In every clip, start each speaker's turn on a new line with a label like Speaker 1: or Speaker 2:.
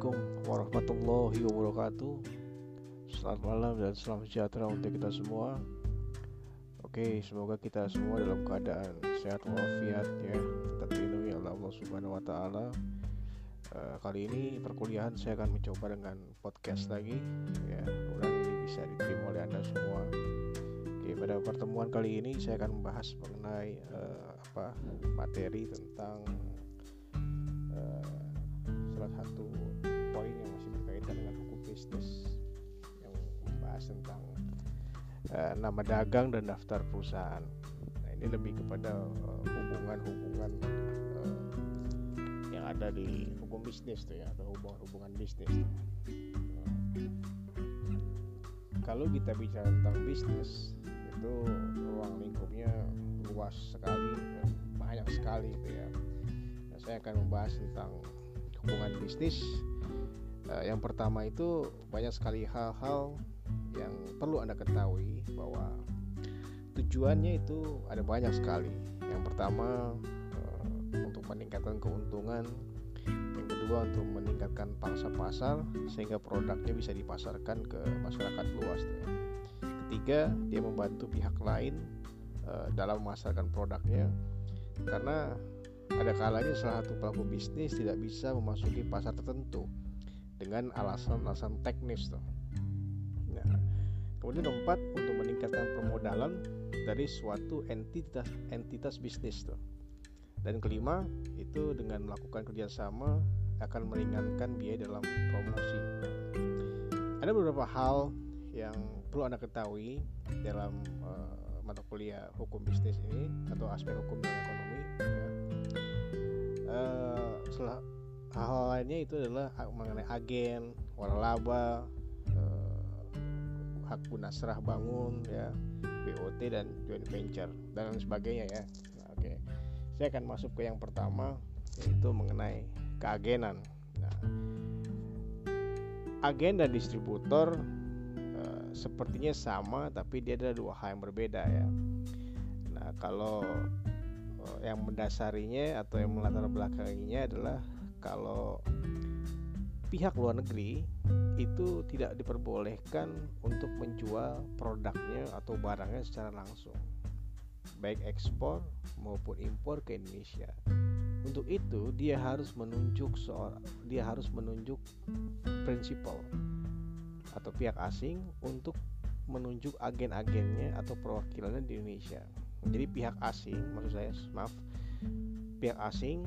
Speaker 1: Assalamualaikum warahmatullahi wabarakatuh Selamat malam dan selamat sejahtera untuk kita semua Oke, semoga kita semua dalam keadaan sehat walafiat ya Tetap dilindungi oleh Allah Subhanahu wa taala. Uh, kali ini perkuliahan saya akan mencoba dengan podcast lagi ya. Mudah ini bisa diterima oleh Anda semua. Oke, pada pertemuan kali ini saya akan membahas mengenai uh, apa materi tentang salah satu bisnis yang membahas tentang uh, nama dagang dan daftar perusahaan. Nah, ini lebih kepada eh, hubungan-hubungan uh, uh, yang ada di hukum bisnis tuh ya atau hubungan-hubungan bisnis. Uh, kalau kita bicara tentang bisnis itu ruang lingkupnya luas sekali, banyak sekali itu ya. Nah, saya akan membahas tentang hubungan bisnis uh, yang pertama itu banyak sekali hal-hal yang perlu anda ketahui bahwa tujuannya itu ada banyak sekali. Yang pertama uh, untuk meningkatkan keuntungan. Yang kedua untuk meningkatkan pangsa pasar sehingga produknya bisa dipasarkan ke masyarakat luas tuh. ketiga dia membantu pihak lain uh, dalam memasarkan produknya. Karena ada kalanya salah satu pelaku bisnis tidak bisa memasuki pasar tertentu dengan alasan-alasan teknis tuh. Nah, kemudian keempat untuk meningkatkan permodalan dari suatu entitas entitas bisnis tuh. Dan kelima itu dengan melakukan kerjasama akan meringankan biaya dalam promosi. Ada beberapa hal yang perlu anda ketahui dalam uh, mata kuliah hukum bisnis ini atau aspek hukum dan ekonomi. Ya uh, hal lainnya itu adalah mengenai agen, waralaba, uh, hak guna serah bangun, ya, BOT dan joint venture dan lain sebagainya ya. Nah, Oke, okay. saya akan masuk ke yang pertama yaitu mengenai keagenan. Nah, agen dan distributor uh, sepertinya sama tapi dia ada dua hal yang berbeda ya. Nah, kalau yang mendasarinya atau yang melatar belakanginya adalah kalau pihak luar negeri itu tidak diperbolehkan untuk menjual produknya atau barangnya secara langsung baik ekspor maupun impor ke Indonesia. Untuk itu dia harus menunjuk seorang dia harus menunjuk prinsipal atau pihak asing untuk menunjuk agen-agennya atau perwakilannya di Indonesia. Jadi pihak asing maksud saya maaf pihak asing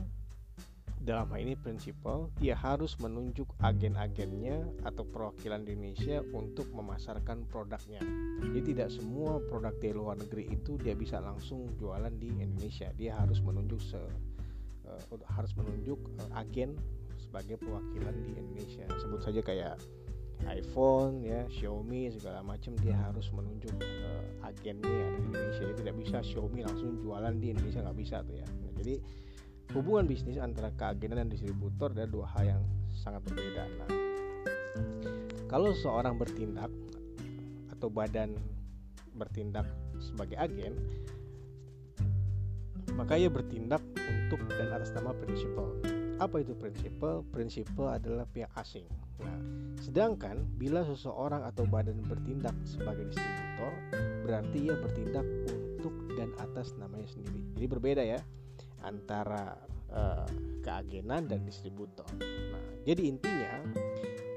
Speaker 1: dalam hal ini prinsipal dia harus menunjuk agen-agennya atau perwakilan di Indonesia untuk memasarkan produknya. Jadi tidak semua produk dari luar negeri itu dia bisa langsung jualan di Indonesia. Dia harus menunjuk se uh, harus menunjuk uh, agen sebagai perwakilan di Indonesia. Sebut saja kayak iPhone ya Xiaomi segala macam dia harus menunjuk uh, agennya di Indonesia. Dia tidak bisa Xiaomi langsung jualan di Indonesia nggak bisa tuh ya. Nah, jadi hubungan bisnis antara keagenan dan distributor adalah dua hal yang sangat berbeda nah kalau seorang bertindak atau badan bertindak sebagai agen maka ia bertindak untuk dan atas nama prinsipal apa itu prinsipal? Prinsipal adalah pihak asing. Nah, sedangkan bila seseorang atau badan bertindak sebagai distributor, berarti ia bertindak untuk dan atas namanya sendiri. Jadi berbeda ya antara uh, keagenan dan distributor. Nah, jadi intinya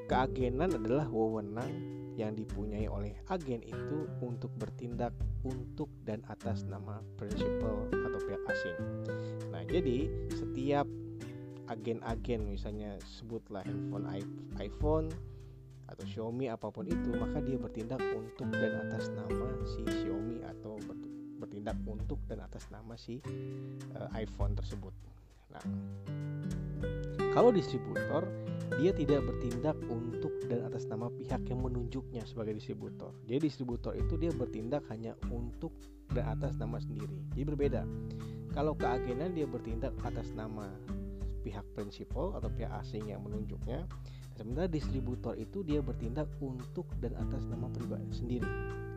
Speaker 1: keagenan adalah wewenang yang dipunyai oleh agen itu untuk bertindak untuk dan atas nama prinsipal atau pihak asing. Nah, jadi setiap agen-agen misalnya sebutlah handphone iPhone atau Xiaomi apa pun itu maka dia bertindak untuk dan atas nama si Xiaomi atau bertindak untuk dan atas nama si uh, iPhone tersebut. Nah, kalau distributor dia tidak bertindak untuk dan atas nama pihak yang menunjuknya sebagai distributor. Jadi distributor itu dia bertindak hanya untuk dan atas nama sendiri. Jadi berbeda. Kalau keagenan dia bertindak atas nama pihak prinsipal atau pihak asing yang menunjuknya. Sementara distributor itu dia bertindak untuk dan atas nama pribadi sendiri.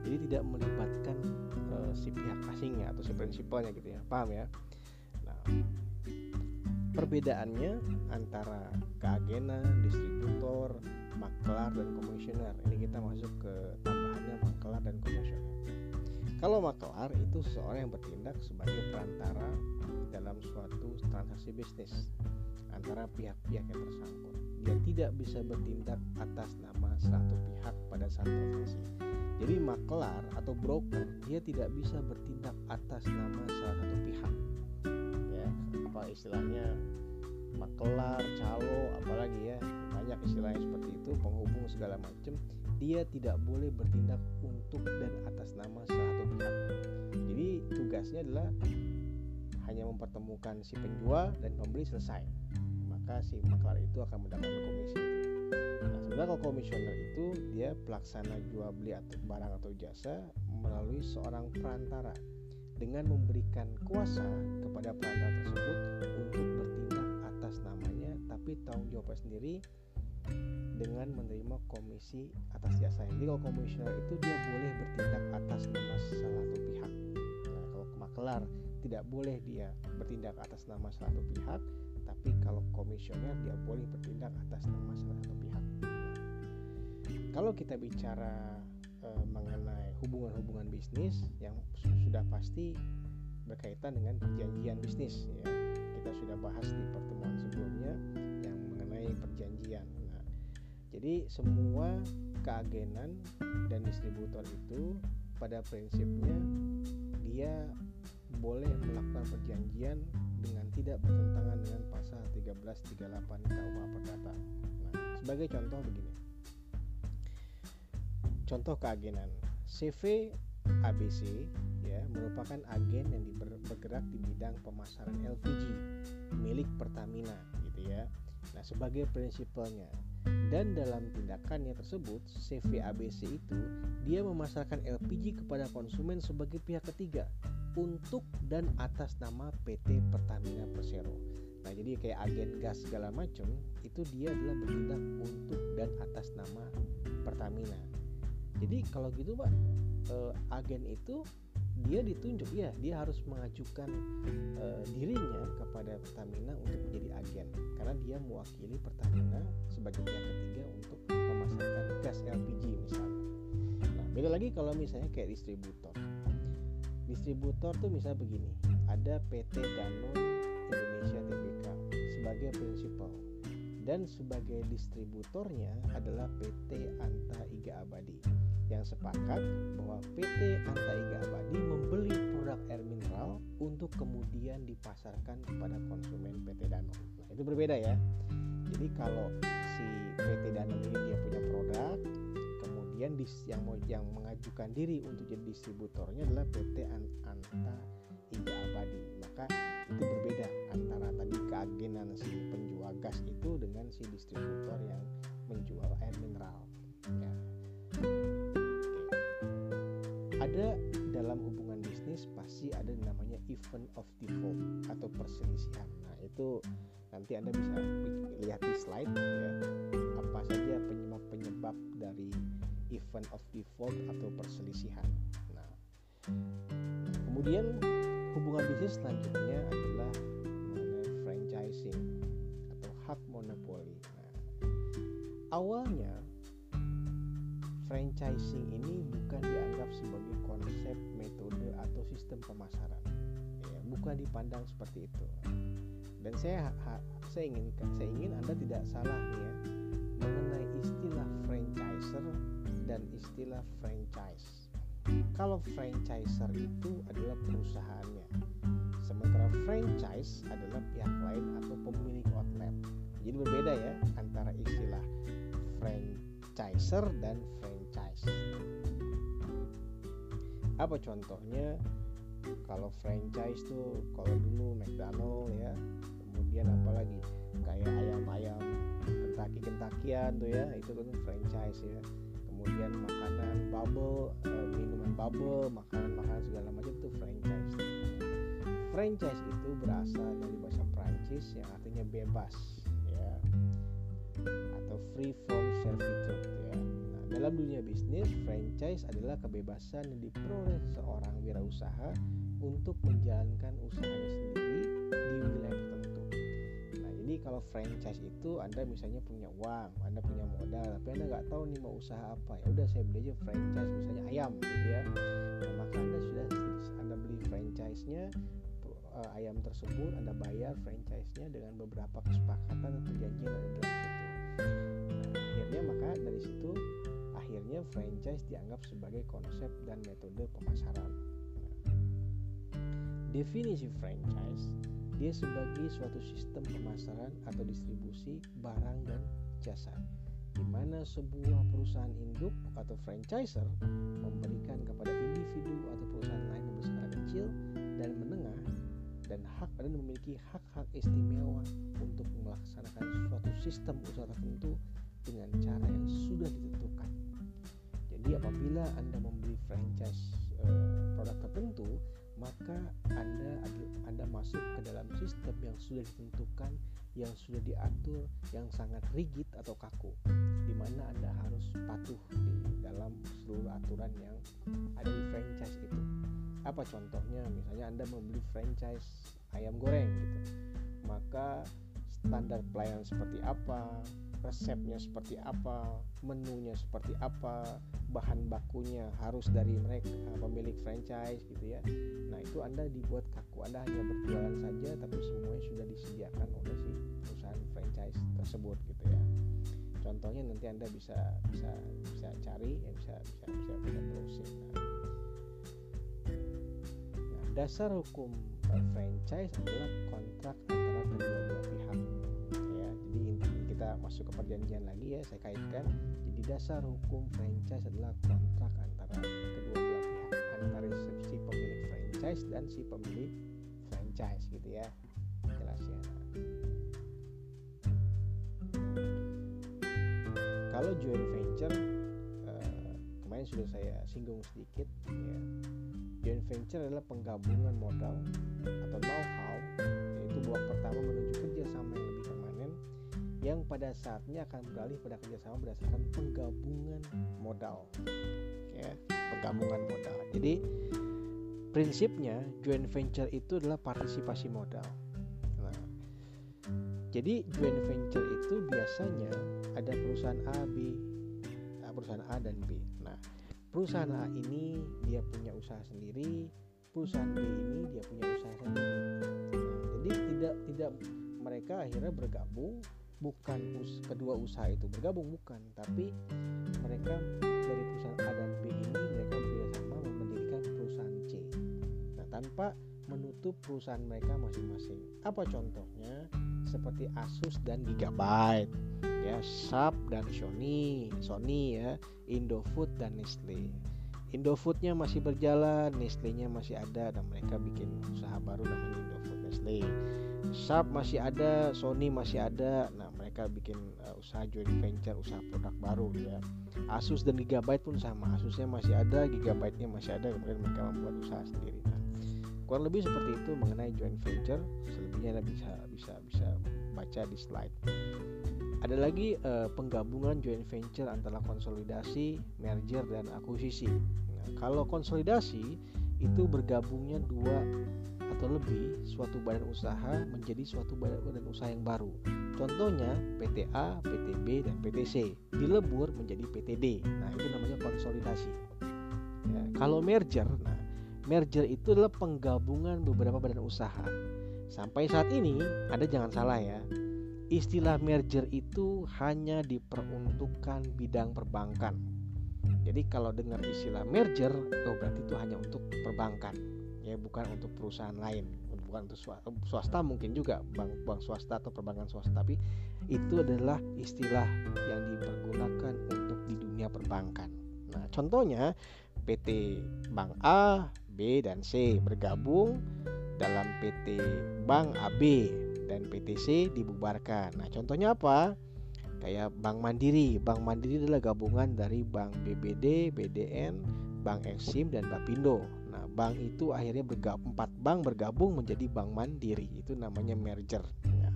Speaker 1: Jadi tidak melibatkan uh, si pihak asingnya atau si prinsipalnya gitu ya. Paham ya? Nah, perbedaannya antara keagenan, distributor maklar dan komisioner. Ini kita masuk ke tambahannya maklar dan komisioner. Kalau maklar itu seseorang yang bertindak sebagai perantara dalam suatu transaksi bisnis antara pihak-pihak yang tersangkut. Dia tidak bisa bertindak atas nama satu pihak pada saat transaksi. Jadi maklar atau broker dia tidak bisa bertindak atas nama salah satu pihak. Ya, apa istilahnya maklar, calo, apalagi ya banyak istilahnya seperti itu, penghubung segala macam. Dia tidak boleh bertindak untuk dan atas nama salah satu pihak. Jadi tugasnya adalah hanya mempertemukan si penjual dan pembeli selesai maka si maklar itu akan mendapatkan komisi nah sebenarnya kalau komisioner itu dia pelaksana jual beli atau barang atau jasa melalui seorang perantara dengan memberikan kuasa kepada perantara tersebut untuk bertindak atas namanya tapi tanggung jawabnya sendiri dengan menerima komisi atas jasa. Jadi kalau komisioner itu dia boleh bertindak atas nama salah satu pihak. Nah, kalau maklar tidak boleh dia bertindak atas nama salah satu pihak tapi kalau komisioner dia boleh bertindak atas nama salah satu pihak. Kalau kita bicara e, mengenai hubungan-hubungan bisnis yang sudah pasti berkaitan dengan perjanjian bisnis ya. Kita sudah bahas di pertemuan sebelumnya yang mengenai perjanjian. Nah, jadi semua keagenan dan distributor itu pada prinsipnya dia boleh melakukan perjanjian dengan tidak bertentangan dengan pasal 1338 KUH Perdata. Nah, sebagai contoh begini. Contoh keagenan. CV ABC ya merupakan agen yang bergerak di bidang pemasaran LPG milik Pertamina gitu ya. Nah, sebagai prinsipalnya dan dalam tindakannya tersebut CV ABC itu dia memasarkan LPG kepada konsumen sebagai pihak ketiga untuk dan atas nama PT Pertamina Persero. Nah, jadi kayak agen gas segala macam itu dia adalah bertindak untuk dan atas nama Pertamina. Jadi kalau gitu, Pak, eh, agen itu dia ditunjuk ya, dia harus mengajukan eh, dirinya kepada Pertamina untuk menjadi agen karena dia mewakili Pertamina sebagai pihak ketiga untuk memasarkan gas LPG misalnya. Nah, beda lagi kalau misalnya kayak distributor distributor tuh misalnya begini ada PT Danone Indonesia Tbk sebagai prinsipal dan sebagai distributornya adalah PT Anta Iga Abadi yang sepakat bahwa PT Anta Iga Abadi membeli produk air mineral untuk kemudian dipasarkan kepada konsumen PT Danone. Nah, itu berbeda ya. Jadi kalau si PT Danone ini dia punya produk, kemudian dis, yang mau yang mengajukan diri untuk jadi distributornya adalah PT Anta Iga Abadi. Maka itu berbeda antara tadi keagenan si penjual gas itu dengan si distributor yang menjual air mineral ya. ada dalam hubungan bisnis pasti ada namanya event of default atau perselisihan. Nah itu nanti anda bisa lihat di slide ya. Apa saja penyebab-penyebab dari event of default atau perselisihan. Nah, kemudian hubungan bisnis selanjutnya adalah mengenai franchising atau hak monopoli. Nah, awalnya franchising ini bukan dianggap sebagai konsep, metode atau sistem pemasaran. Ya, bukan dipandang seperti itu. Dan saya saya ingin saya ingin Anda tidak salah nih ya mengenai istilah franchiser dan istilah franchise. Kalau franchiser itu adalah perusahaannya, sementara franchise adalah pihak lain atau pemilik outlet. Jadi berbeda ya antara istilah franchiser dan franchise. Apa contohnya? Kalau franchise tuh kalau dulu McDonald ya, kemudian apalagi kayak ayam-ayam Kentucky Kentakian tuh ya, itu kan franchise ya kemudian makanan bubble uh, minuman bubble makanan-makanan segala macam itu franchise. Franchise itu berasal dari bahasa Prancis yang artinya bebas ya. Atau free from servitude ya. Nah, dalam dunia bisnis franchise adalah kebebasan yang diperoleh seorang wirausaha untuk menjalankan usahanya franchise itu anda misalnya punya uang anda punya modal tapi anda nggak tahu nih mau usaha apa ya udah saya beli aja franchise misalnya ayam gitu ya. Nah, maka anda sudah anda beli franchise-nya uh, ayam tersebut anda bayar franchise-nya dengan beberapa kesepakatan dan perjanjian dalam situ. Nah, akhirnya maka dari situ akhirnya franchise dianggap sebagai konsep dan metode pemasaran. Definisi franchise dia sebagai suatu sistem pemasaran atau distribusi barang dan jasa di mana sebuah perusahaan induk atau franchiser memberikan kepada individu atau perusahaan lain yang berskala kecil dan menengah dan hak dan memiliki hak-hak istimewa untuk melaksanakan suatu sistem usaha tertentu dengan cara yang sudah ditentukan. Jadi apabila Anda membeli franchise eh, produk tertentu, maka Anda Anda masuk ke dalam sistem yang sudah ditentukan, yang sudah diatur, yang sangat rigid atau kaku, di mana Anda harus patuh di dalam seluruh aturan yang ada di franchise itu. Apa contohnya? Misalnya Anda membeli franchise ayam goreng gitu, maka standar pelayanan seperti apa, resepnya seperti apa, menunya seperti apa, bahan bakunya harus dari mereka pemilik franchise gitu ya. Nah itu anda dibuat kaku, anda hanya berjualan saja, tapi semuanya sudah disediakan oleh si perusahaan franchise tersebut gitu ya. Contohnya nanti anda bisa bisa bisa cari, ya bisa bisa bisa bisa browsing. Nah, nah dasar hukum franchise adalah kontrak antara kedua belah pihak masuk ke perjanjian lagi ya saya kaitkan. Jadi dasar hukum franchise adalah kontrak antara kedua belah pihak antara si pemilik franchise dan si pemilik franchise gitu ya. Jelas ya. Kalau joint venture eh, kemarin sudah saya singgung sedikit ya. Joint venture adalah penggabungan modal yang pada saatnya akan beralih pada kerjasama berdasarkan penggabungan modal. Ya penggabungan modal. Jadi prinsipnya joint venture itu adalah partisipasi modal. Nah jadi joint venture itu biasanya ada perusahaan A B perusahaan A dan B. Nah perusahaan A ini dia punya usaha sendiri perusahaan B ini dia punya usaha sendiri. Nah, jadi tidak tidak mereka akhirnya bergabung bukan us kedua usaha itu bergabung bukan. Tapi mereka dari perusahaan A dan B ini mereka bekerjasama mendirikan perusahaan C. Nah tanpa menutup perusahaan mereka masing-masing. Apa contohnya? Seperti Asus dan Gigabyte ya Sharp dan Sony Sony ya Indofood dan Nestle. Indofoodnya masih berjalan Nestle-nya masih ada dan mereka bikin usaha baru namanya Indofood Nestle Sharp masih ada, Sony masih ada. Nah, mereka bikin uh, usaha joint venture, usaha produk baru ya. Asus dan Gigabyte pun sama. Asusnya masih ada, Gigabyte-nya masih ada, kemudian mereka membuat usaha sendiri. Nah, kurang lebih seperti itu mengenai joint venture. Selebihnya Anda bisa bisa bisa baca di slide. Ada lagi uh, penggabungan joint venture antara konsolidasi, merger dan akuisisi. Nah, kalau konsolidasi itu bergabungnya dua atau lebih suatu badan usaha menjadi suatu badan usaha yang baru. Contohnya PTA, PTB, dan PTC dilebur menjadi PTD. Nah itu namanya konsolidasi. Ya, kalau merger, nah merger itu adalah penggabungan beberapa badan usaha. Sampai saat ini, ada jangan salah ya, istilah merger itu hanya diperuntukkan bidang perbankan. Jadi kalau dengar istilah merger, oh berarti itu hanya untuk perbankan ya bukan untuk perusahaan lain bukan untuk swasta mungkin juga bank bank swasta atau perbankan swasta tapi itu adalah istilah yang dipergunakan untuk di dunia perbankan. Nah contohnya PT Bank A B dan C bergabung dalam PT Bank AB dan PT C dibubarkan. Nah contohnya apa? Kayak Bank Mandiri. Bank Mandiri adalah gabungan dari Bank BBD BDN Bank Eksim dan Bapindo bank itu akhirnya bergabung empat bank bergabung menjadi bank mandiri itu namanya merger. Ya.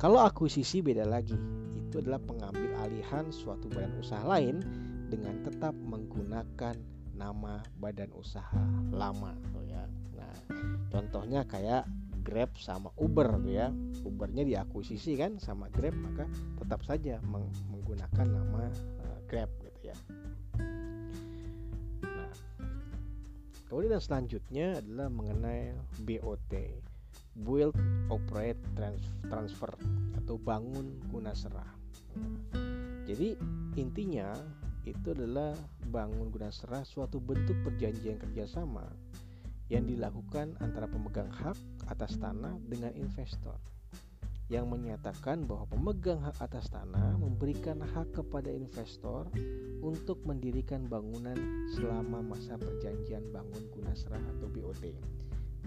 Speaker 1: kalau akuisisi beda lagi itu adalah pengambil alihan suatu badan usaha lain dengan tetap menggunakan nama badan usaha lama ya. Nah contohnya kayak Grab sama Uber tuh ya. Ubernya diakuisisi kan sama Grab maka tetap saja meng menggunakan nama uh, Grab gitu ya kemudian selanjutnya adalah mengenai BOT Build Operate Transfer atau bangun guna serah. Jadi intinya itu adalah bangun guna serah suatu bentuk perjanjian kerjasama yang dilakukan antara pemegang hak atas tanah dengan investor yang menyatakan bahwa pemegang hak atas tanah memberikan hak kepada investor untuk mendirikan bangunan selama masa perjanjian bangun guna serah atau BOT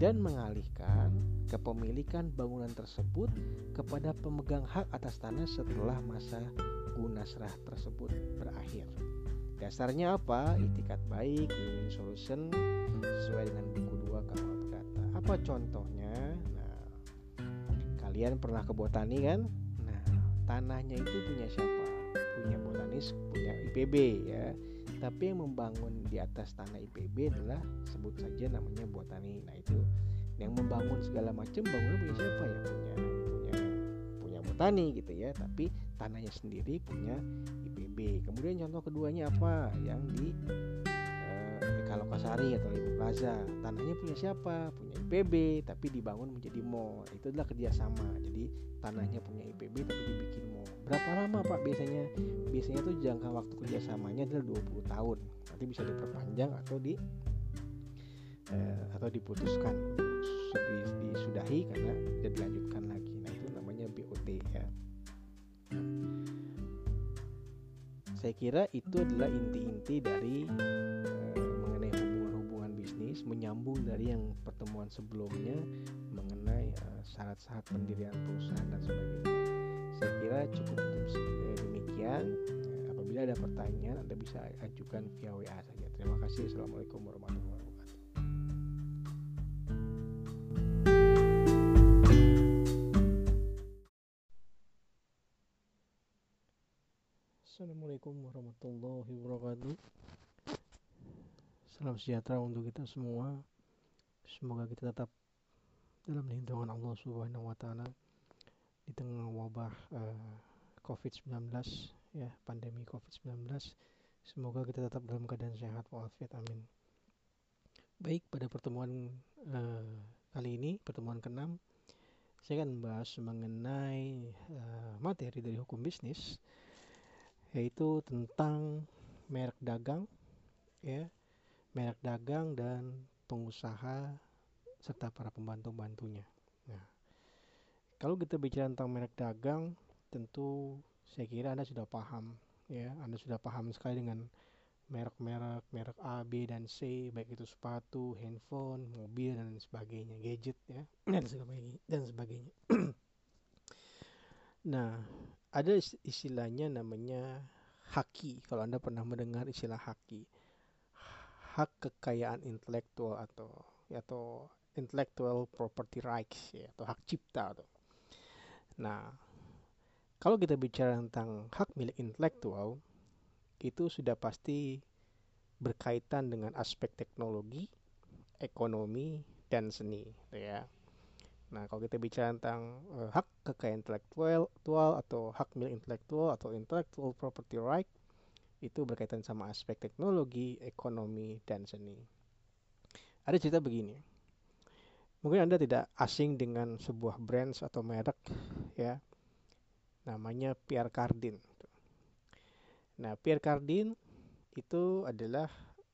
Speaker 1: dan mengalihkan kepemilikan bangunan tersebut kepada pemegang hak atas tanah setelah masa guna serah tersebut berakhir. Dasarnya apa? Itikat baik, win-win solution sesuai dengan buku 2 kalau kata. Apa contohnya? Kalian pernah ke botani kan? Nah, tanahnya itu punya siapa? Punya botanis, punya IPB ya. Tapi yang membangun di atas tanah IPB adalah sebut saja namanya botani. Nah, itu yang membangun segala macam bangunan punya siapa ya? Punya punya punya botani gitu ya, tapi tanahnya sendiri punya IPB. Kemudian contoh keduanya apa? Yang di eh, Kalokasari atau Ibu Plaza. Tanahnya punya siapa? Punya IPB, tapi dibangun menjadi mall. Itu adalah kerjasama. Jadi tanahnya punya IPB tapi dibikin mall. Berapa lama Pak biasanya? Biasanya tuh jangka waktu kerjasamanya adalah 20 tahun. Nanti bisa diperpanjang atau di eh, atau diputuskan disudahi karena tidak dilanjutkan lagi. Nah itu namanya BOT ya. Saya kira itu adalah inti-inti dari menyambung dari yang pertemuan sebelumnya mengenai uh, syarat-syarat pendirian perusahaan dan sebagainya. Saya kira cukup eh, demikian. apabila ada pertanyaan Anda bisa ajukan via WA saja. Terima kasih. Assalamualaikum warahmatullahi wabarakatuh. Assalamualaikum warahmatullahi wabarakatuh Salam sejahtera untuk kita semua. Semoga kita tetap dalam lindungan Allah subhanahu wa ta'ala Di tengah wabah uh, eh, COVID-19 ya Pandemi COVID-19 Semoga kita tetap dalam keadaan sehat walafiat amin. Baik pada pertemuan uh, kali ini Pertemuan ke-6 Saya akan membahas mengenai uh, materi dari hukum bisnis yaitu tentang merek dagang ya merek dagang dan pengusaha serta para pembantu-bantunya. Nah, kalau kita bicara tentang merek dagang, tentu saya kira Anda sudah paham ya, Anda sudah paham sekali dengan merek-merek, merek A, B dan C, baik itu sepatu, handphone, mobil dan sebagainya, gadget ya, dan sebagainya dan sebagainya. nah, ada istilahnya namanya haki kalau anda pernah mendengar istilah haki hak kekayaan intelektual atau atau intellectual property rights ya atau hak cipta tuh. Nah, kalau kita bicara tentang hak milik intelektual itu sudah pasti berkaitan dengan aspek teknologi, ekonomi dan seni, gitu ya. Nah, kalau kita bicara tentang uh, hak kekayaan intelektual atau hak milik intelektual atau intellectual property right itu berkaitan sama aspek teknologi, ekonomi, dan seni. Ada cerita begini. Mungkin Anda tidak asing dengan sebuah brand atau merek ya. Namanya Pierre Cardin. Nah, Pierre Cardin itu adalah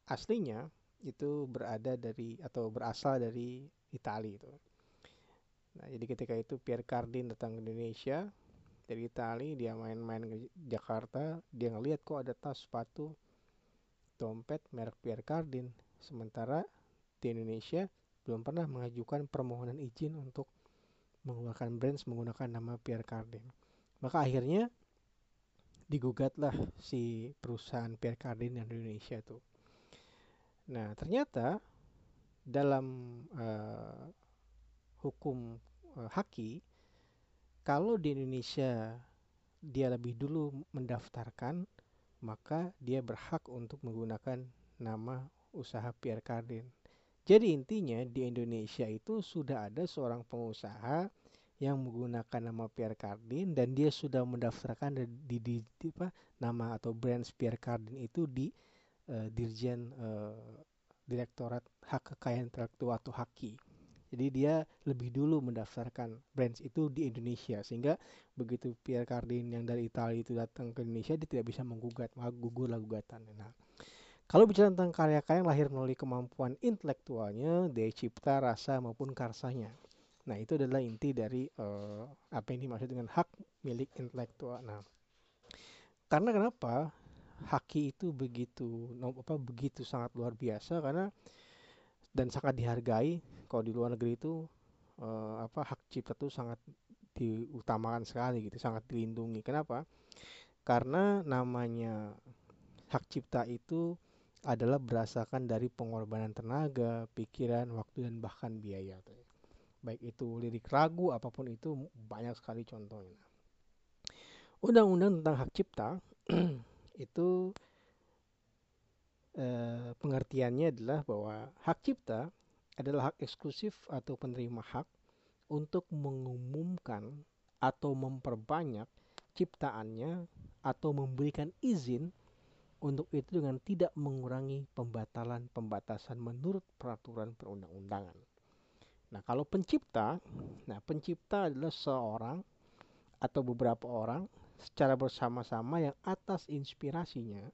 Speaker 1: aslinya itu berada dari atau berasal dari Italia itu. Nah, jadi ketika itu Pierre Cardin datang ke Indonesia dari Italia, dia main-main ke Jakarta, dia ngelihat kok ada tas sepatu dompet merek Pierre Cardin. Sementara di Indonesia belum pernah mengajukan permohonan izin untuk mengeluarkan brand menggunakan nama Pierre Cardin. Maka akhirnya digugatlah si perusahaan Pierre Cardin yang di Indonesia itu. Nah, ternyata dalam uh, hukum uh, haki kalau di Indonesia dia lebih dulu mendaftarkan maka dia berhak untuk menggunakan nama usaha Pierre Cardin. Jadi intinya di Indonesia itu sudah ada seorang pengusaha yang menggunakan nama Pierre Cardin dan dia sudah mendaftarkan di, di, di apa nama atau brand Pierre Cardin itu di uh, Dirjen uh, Direktorat Hak Kekayaan Intelektual atau HAKI. Jadi dia lebih dulu mendaftarkan brands itu di Indonesia sehingga begitu Pierre Cardin yang dari Italia itu datang ke Indonesia dia tidak bisa menggugat, gugur lah gugatan. Nah, kalau bicara tentang karya-karya yang lahir melalui kemampuan intelektualnya, daya cipta, rasa maupun karsanya. Nah, itu adalah inti dari uh, apa yang dimaksud dengan hak milik intelektual. Nah, karena kenapa haki itu begitu apa begitu sangat luar biasa karena dan sangat dihargai kalau di luar negeri itu uh, apa hak cipta itu sangat diutamakan sekali gitu, sangat dilindungi. Kenapa? Karena namanya hak cipta itu adalah berdasarkan dari pengorbanan tenaga, pikiran, waktu dan bahkan biaya. Baik itu lirik ragu apa pun itu banyak sekali contohnya. Undang-undang tentang hak cipta itu eh, pengertiannya adalah bahwa hak cipta adalah hak eksklusif atau penerima hak untuk mengumumkan atau memperbanyak ciptaannya atau memberikan izin untuk itu dengan tidak mengurangi pembatalan pembatasan menurut peraturan perundang-undangan. Nah, kalau pencipta, nah pencipta adalah seorang atau beberapa orang secara bersama-sama yang atas inspirasinya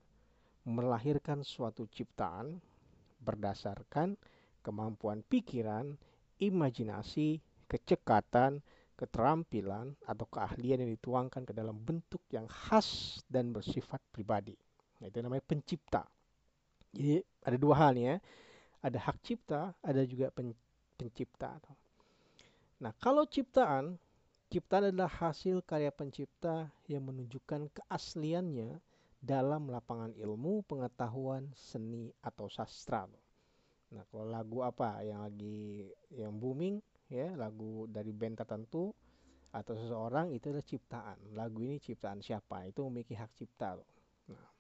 Speaker 1: melahirkan suatu ciptaan berdasarkan kemampuan pikiran, imajinasi, kecekatan, keterampilan atau keahlian yang dituangkan ke dalam bentuk yang khas dan bersifat pribadi. Nah, itu namanya pencipta. Jadi ada dua hal ya. Ada hak cipta, ada juga pen, pencipta. Nah, kalau ciptaan, ciptaan adalah hasil karya pencipta yang menunjukkan keasliannya dalam lapangan ilmu, pengetahuan, seni atau sastra. Nah, kalau lagu apa yang lagi yang booming ya, lagu dari band tertentu atau seseorang itu adalah ciptaan. Lagu ini ciptaan siapa? Itu memiliki hak cipta. Nah,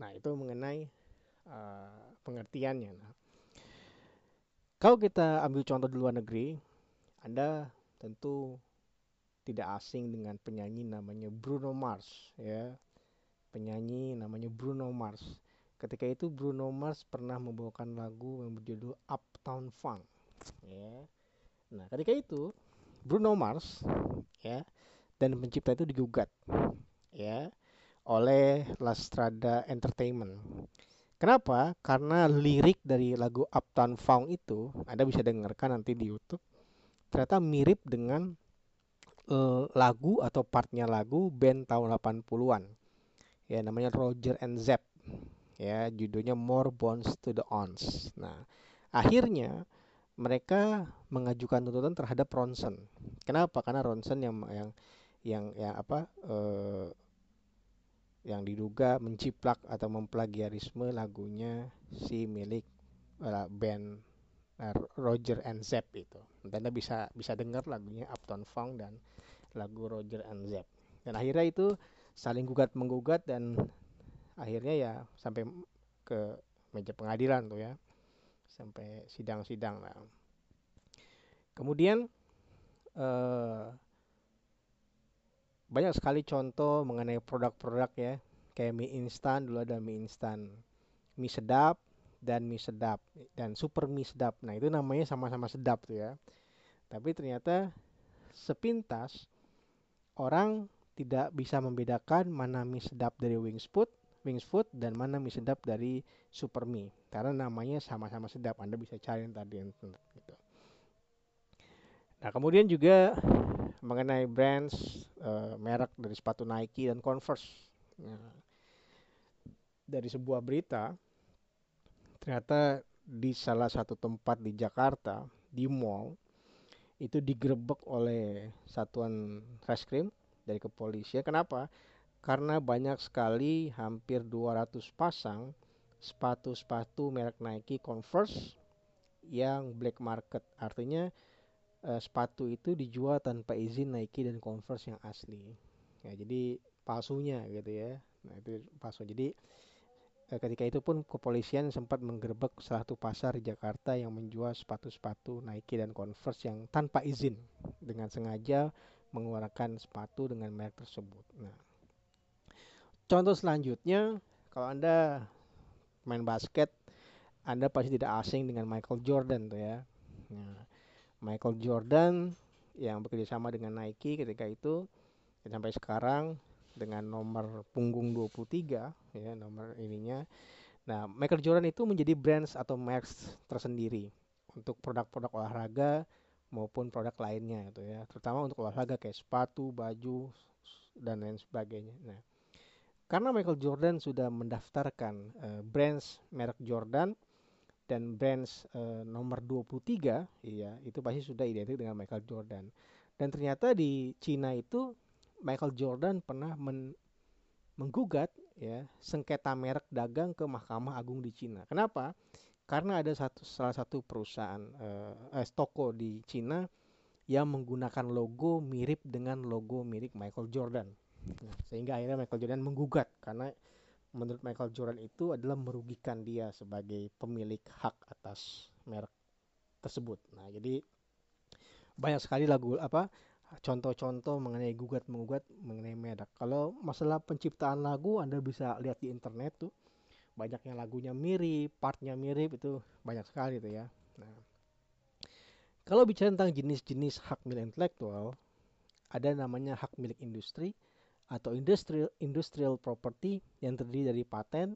Speaker 1: Nah, itu mengenai uh, pengertiannya. Nah, kalau kita ambil contoh di luar negeri, Anda tentu tidak asing dengan penyanyi namanya Bruno Mars, ya. Penyanyi namanya Bruno Mars. Ketika itu Bruno Mars pernah membawakan lagu yang berjudul Uptown Funk, ya. Nah, ketika itu Bruno Mars, ya, dan pencipta itu digugat, ya oleh Lastrada Entertainment. Kenapa? Karena lirik dari lagu Uptown Funk itu, Anda bisa dengarkan nanti di YouTube, ternyata mirip dengan uh, lagu atau partnya lagu band tahun 80-an. Ya, namanya Roger and Zep. Ya, judulnya More Bones to the Ons. Nah, akhirnya mereka mengajukan tuntutan terhadap Ronson. Kenapa? Karena Ronson yang yang yang, yang apa uh, yang diduga menciplak atau memplagiarisme lagunya si milik uh, band uh, Roger and Zep itu. Dan Anda bisa bisa dengar lagunya Uptown Funk dan lagu Roger and Zep. Dan akhirnya itu saling gugat menggugat dan akhirnya ya sampai ke meja pengadilan tuh ya. Sampai sidang-sidang lah. Kemudian uh, banyak sekali contoh mengenai produk-produk ya kayak mie instan dulu ada mie instan mie sedap dan mie sedap dan super mie sedap nah itu namanya sama-sama sedap tuh ya tapi ternyata sepintas orang tidak bisa membedakan mana mie sedap dari Wings Food Wings Food dan mana mie sedap dari Super Mie karena namanya sama-sama sedap Anda bisa cari tadi gitu nah kemudian juga mengenai brands uh, merek dari sepatu Nike dan Converse. Nah, dari sebuah berita, ternyata di salah satu tempat di Jakarta, di mall, itu digerebek oleh satuan reskrim dari kepolisian. Kenapa? Karena banyak sekali, hampir 200 pasang sepatu-sepatu merek Nike Converse yang black market. Artinya uh, sepatu itu dijual tanpa izin Nike dan Converse yang asli. Ya, jadi palsunya gitu ya. Nah, itu palsu. Jadi eh, ketika itu pun kepolisian sempat menggerebek salah satu pasar di Jakarta yang menjual sepatu-sepatu Nike dan Converse yang tanpa izin dengan sengaja mengeluarkan sepatu dengan merek tersebut. Nah, contoh selanjutnya kalau Anda main basket, Anda pasti tidak asing dengan Michael Jordan tuh ya. Nah, Michael Jordan yang bekerja sama dengan Nike ketika itu sampai sekarang dengan nomor punggung 23 ya nomor ininya. Nah, Michael Jordan itu menjadi brands atau merks tersendiri untuk produk-produk olahraga maupun produk lainnya itu ya, terutama untuk olahraga kayak sepatu, baju dan lain sebagainya. Nah, karena Michael Jordan sudah mendaftarkan uh, brands merek Jordan dan brands uh, nomor 23 iya itu pasti sudah identik dengan Michael Jordan. Dan ternyata di Cina itu Michael Jordan pernah men menggugat ya sengketa merek dagang ke Mahkamah Agung di Cina. Kenapa? Karena ada satu salah satu perusahaan eh, eh, toko di Cina yang menggunakan logo mirip dengan logo milik Michael Jordan. Nah, sehingga akhirnya Michael Jordan menggugat karena menurut Michael Jordan itu adalah merugikan dia sebagai pemilik hak atas merek tersebut. Nah, jadi banyak sekali lagu apa contoh-contoh mengenai gugat mengugat mengenai merek. Kalau masalah penciptaan lagu Anda bisa lihat di internet tuh banyaknya lagunya mirip, partnya mirip itu banyak sekali tuh ya. Nah, kalau bicara tentang jenis-jenis hak milik intelektual, ada namanya hak milik industri atau industrial industrial property yang terdiri dari paten,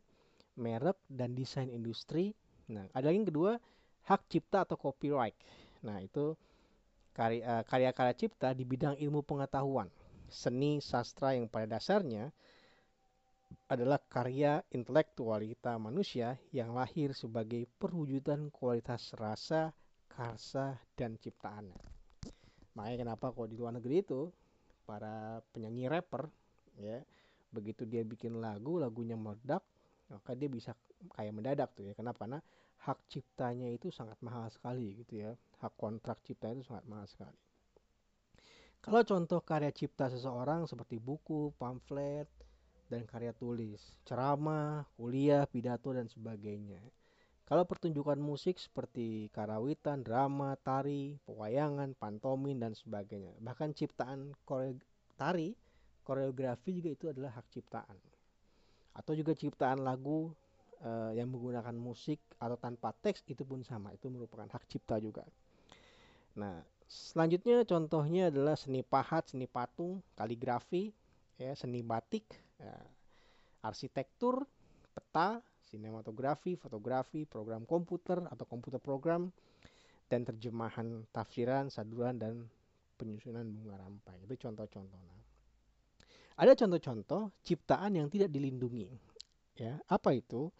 Speaker 1: merek dan desain industri. Nah, ada yang kedua hak cipta atau copyright. Nah, itu Eh, karya-karya cipta di bidang ilmu pengetahuan, seni, sastra yang pada dasarnya adalah karya intelektualita manusia yang lahir sebagai perwujudan kualitas rasa, karsa, dan ciptaannya. Makanya kenapa kok di luar negeri itu para penyanyi rapper ya begitu dia bikin lagu lagunya meledak maka dia bisa kayak mendadak tuh ya kenapa karena hak ciptanya itu sangat mahal sekali gitu ya. Hak kontrak cipta itu sangat mahal sekali. Kalau contoh karya cipta seseorang seperti buku, pamflet, dan karya tulis, ceramah, kuliah, pidato, dan sebagainya. Kalau pertunjukan musik seperti karawitan, drama, tari, pewayangan, pantomin, dan sebagainya. Bahkan ciptaan tari, koreografi juga itu adalah hak ciptaan. Atau juga ciptaan lagu uh, yang menggunakan musik atau tanpa teks itu pun sama. Itu merupakan hak cipta juga. Nah selanjutnya contohnya adalah seni pahat seni patung kaligrafi ya seni batik ya, arsitektur peta sinematografi fotografi program komputer atau komputer program dan terjemahan tafsiran saduran dan penyusunan bunga rampai. Itu contoh-contoh nah ada contoh-contoh ciptaan yang tidak dilindungi ya apa itu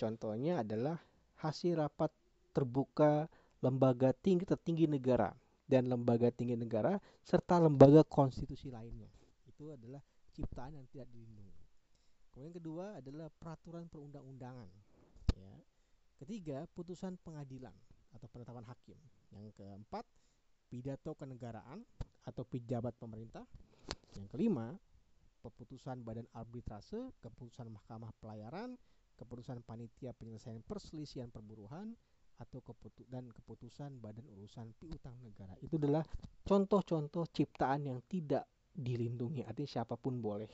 Speaker 1: Contohnya adalah hasil rapat terbuka lembaga tinggi tertinggi negara dan lembaga tinggi negara serta lembaga konstitusi lainnya. Itu adalah ciptaan yang tidak dilindungi. Kemudian kedua adalah peraturan perundang-undangan. Ya. Ketiga, putusan pengadilan atau penetapan hakim. Yang keempat, pidato kenegaraan atau pejabat pemerintah. Yang kelima, keputusan badan arbitrase, keputusan mahkamah pelayaran, keputusan panitia penyelesaian perselisihan perburuhan atau keputu dan keputusan badan urusan piutang negara. Itu adalah contoh-contoh ciptaan yang tidak dilindungi. Artinya siapa pun boleh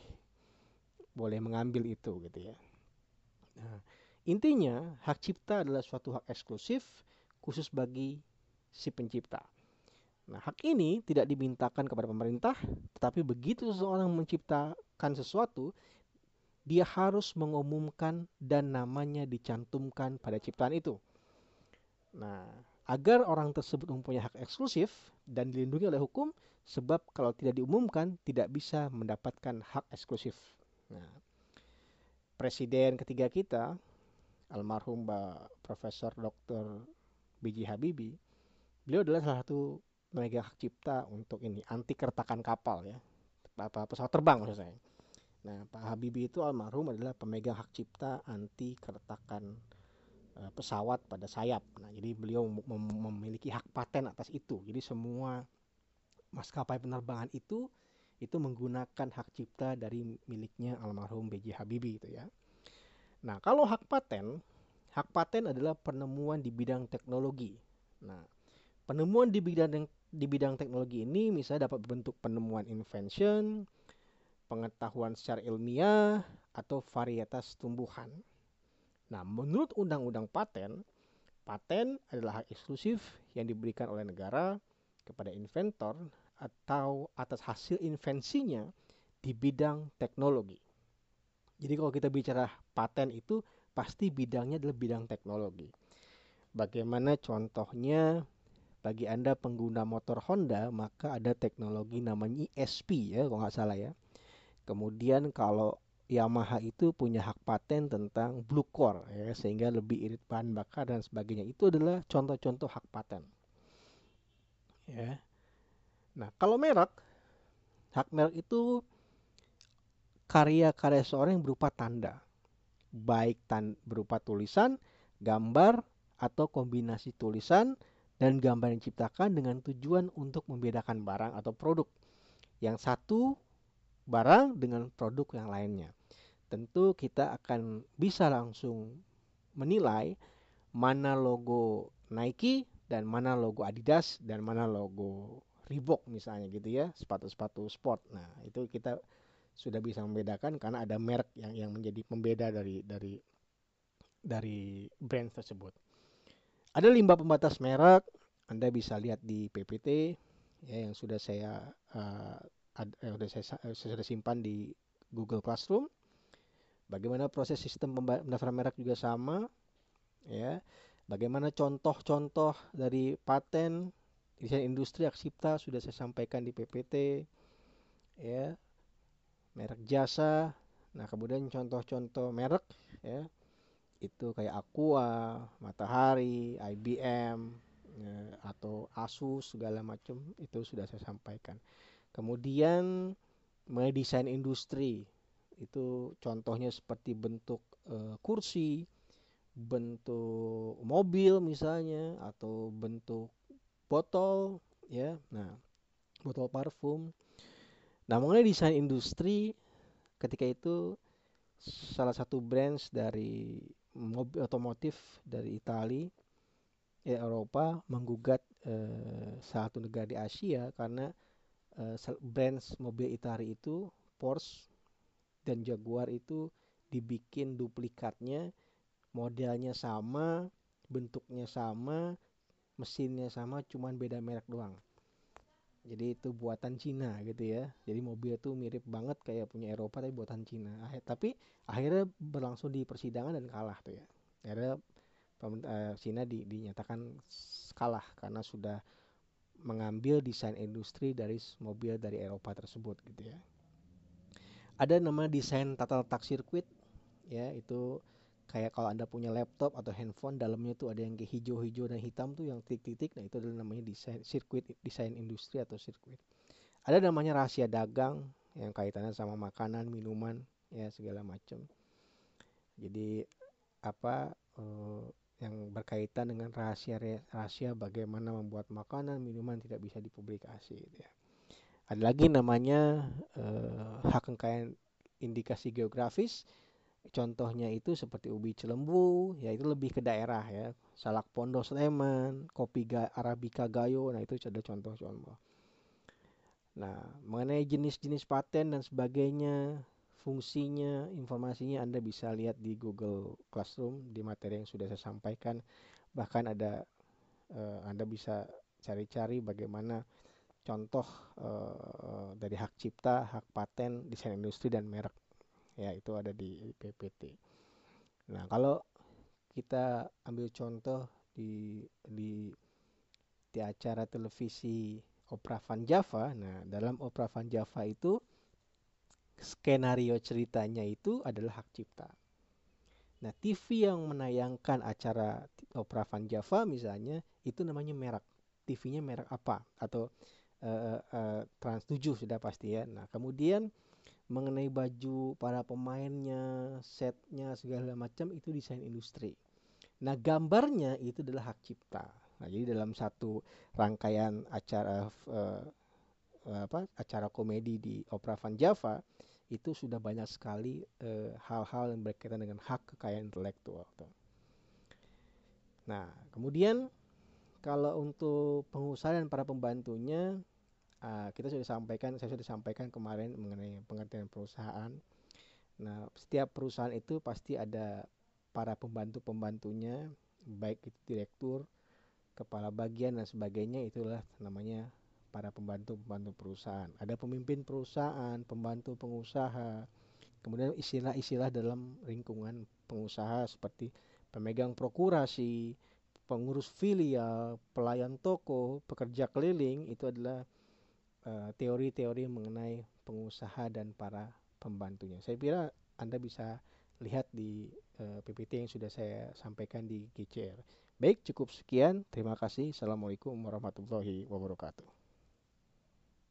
Speaker 1: boleh mengambil itu gitu ya. Nah, intinya hak cipta adalah suatu hak eksklusif khusus bagi si pencipta nah hak ini tidak dimintakan kepada pemerintah tetapi begitu seseorang menciptakan sesuatu dia harus mengumumkan dan namanya dicantumkan pada ciptaan itu. Nah, agar orang tersebut mempunyai hak eksklusif dan dilindungi oleh hukum, sebab kalau tidak diumumkan tidak bisa mendapatkan hak eksklusif. Nah, presiden ketiga kita, almarhum Profesor Dr. B.J. Habibie, beliau adalah salah satu pemegang hak cipta untuk ini anti kertakan kapal ya, apa pesawat terbang maksud saya. Nah, Pak Habibie itu almarhum adalah pemegang hak cipta anti keretakan uh, pesawat pada sayap. Nah, jadi beliau mem memiliki hak paten atas itu. Jadi semua maskapai penerbangan itu itu menggunakan hak cipta dari miliknya almarhum B.J. Habibie itu ya. Nah, kalau hak paten, hak paten adalah penemuan di bidang teknologi. Nah, penemuan di bidang di bidang teknologi ini misalnya dapat bentuk penemuan invention, pengetahuan secara ilmiah, atau varietas tumbuhan. Nah, menurut Undang-Undang Paten, paten adalah hak eksklusif yang diberikan oleh negara kepada inventor atau atas hasil invensinya di bidang teknologi. Jadi kalau kita bicara paten itu pasti bidangnya adalah bidang teknologi. Bagaimana contohnya bagi Anda pengguna motor Honda maka ada teknologi namanya ESP ya kalau nggak salah ya. Kemudian kalau Yamaha itu punya hak paten tentang blue core ya sehingga lebih irit bahan bakar dan sebagainya. Itu adalah contoh-contoh hak paten. Ya. Nah, kalau merek hak merek itu karya-karya seorang yang berupa tanda, baik tan berupa tulisan, gambar, atau kombinasi tulisan dan gambar yang diciptakan dengan tujuan untuk membedakan barang atau produk. Yang satu barang dengan produk yang lainnya. Tentu kita akan bisa langsung menilai mana logo Nike dan mana logo Adidas dan mana logo Reebok misalnya gitu ya, sepatu-sepatu sport. Nah, itu kita sudah bisa membedakan karena ada merek yang yang menjadi pembeda dari dari dari brand tersebut. Ada limbah pembatas merek, Anda bisa lihat di PPT ya yang sudah saya uh, ad, eh, sudah saya, saya sudah simpan di Google Classroom. Bagaimana proses sistem pendaftaran merek juga sama ya. Bagaimana contoh-contoh dari paten desain industri hak cipta sudah saya sampaikan di PPT ya merek jasa. Nah, kemudian contoh-contoh merek ya. Itu kayak Aqua, Matahari, IBM ya, atau Asus segala macam itu sudah saya sampaikan. Kemudian mengenai desain industri itu contohnya seperti bentuk e, kursi, bentuk mobil misalnya atau bentuk botol ya. Nah, botol parfum Nah, mengenai desain industri, ketika itu salah satu brands dari mobil otomotif dari Italia, ya Eropa menggugat eh, satu negara di Asia karena eh, brands mobil Italia itu Porsche dan Jaguar itu dibikin duplikatnya, modelnya sama, bentuknya sama, mesinnya sama, cuman beda merek doang jadi itu buatan Cina gitu ya. Jadi mobil itu mirip banget kayak punya Eropa tapi buatan Cina. Tapi akhirnya berlangsung di persidangan dan kalah tuh ya. Akhirnya uh, Cina di, dinyatakan kalah karena sudah mengambil desain industri dari mobil dari Eropa tersebut gitu ya. Ada nama desain tata letak sirkuit ya itu kayak kalau anda punya laptop atau handphone dalamnya tuh ada yang kayak hijau-hijau dan hitam tuh yang titik-titik nah itu adalah namanya desain sirkuit desain industri atau sirkuit. Ada namanya rahasia dagang yang kaitannya sama makanan minuman ya segala macam. Jadi apa uh, yang berkaitan dengan rahasia rahasia bagaimana membuat makanan minuman tidak bisa dipublikasi gitu ya. Ada lagi namanya uh, hak kekayaan indikasi geografis Contohnya itu seperti ubi celembu, ya itu lebih ke daerah ya. Salak Pondo Sleman, kopi ga, Arabica Gayo, nah itu ada contoh-contoh. Nah, mengenai jenis-jenis paten dan sebagainya, fungsinya, informasinya Anda bisa lihat di Google Classroom di materi yang sudah saya sampaikan. Bahkan ada uh, Anda bisa cari-cari bagaimana contoh uh, dari hak cipta, hak paten, desain industri dan merek ya itu ada di PPT. Nah kalau kita ambil contoh di di di acara televisi Opera Van Java, nah dalam Opera Van Java itu skenario ceritanya itu adalah hak cipta. Nah, TV yang menayangkan acara Opera Van Java misalnya itu namanya merek. TV-nya merek apa? Atau uh, uh, Trans 7 sudah pasti ya. Nah, kemudian mengenai baju para pemainnya, setnya segala macam itu desain industri. Nah gambarnya itu adalah hak cipta. Nah jadi dalam satu rangkaian acara uh, apa acara komedi di Opera Van Java itu sudah banyak sekali eh, hal-hal yang berkaitan dengan hak kekayaan intelektual. Nah, kemudian kalau untuk pengusaha dan para pembantunya, uh, kita sudah sampaikan, saya sudah sampaikan kemarin mengenai pengertian perusahaan. Nah, setiap perusahaan itu pasti ada para pembantu-pembantunya, baik itu direktur, kepala bagian dan sebagainya, itulah namanya para pembantu-pembantu perusahaan. Ada pemimpin perusahaan, pembantu pengusaha, kemudian istilah-istilah dalam lingkungan pengusaha seperti pemegang prokurasi, pengurus filial, pelayan toko, pekerja keliling itu adalah teori-teori uh, mengenai pengusaha dan para pembantunya. Saya kira Anda bisa lihat di uh, eh, PPT yang sudah saya sampaikan di GCR. Baik, cukup sekian. Terima kasih. Assalamualaikum warahmatullahi wabarakatuh.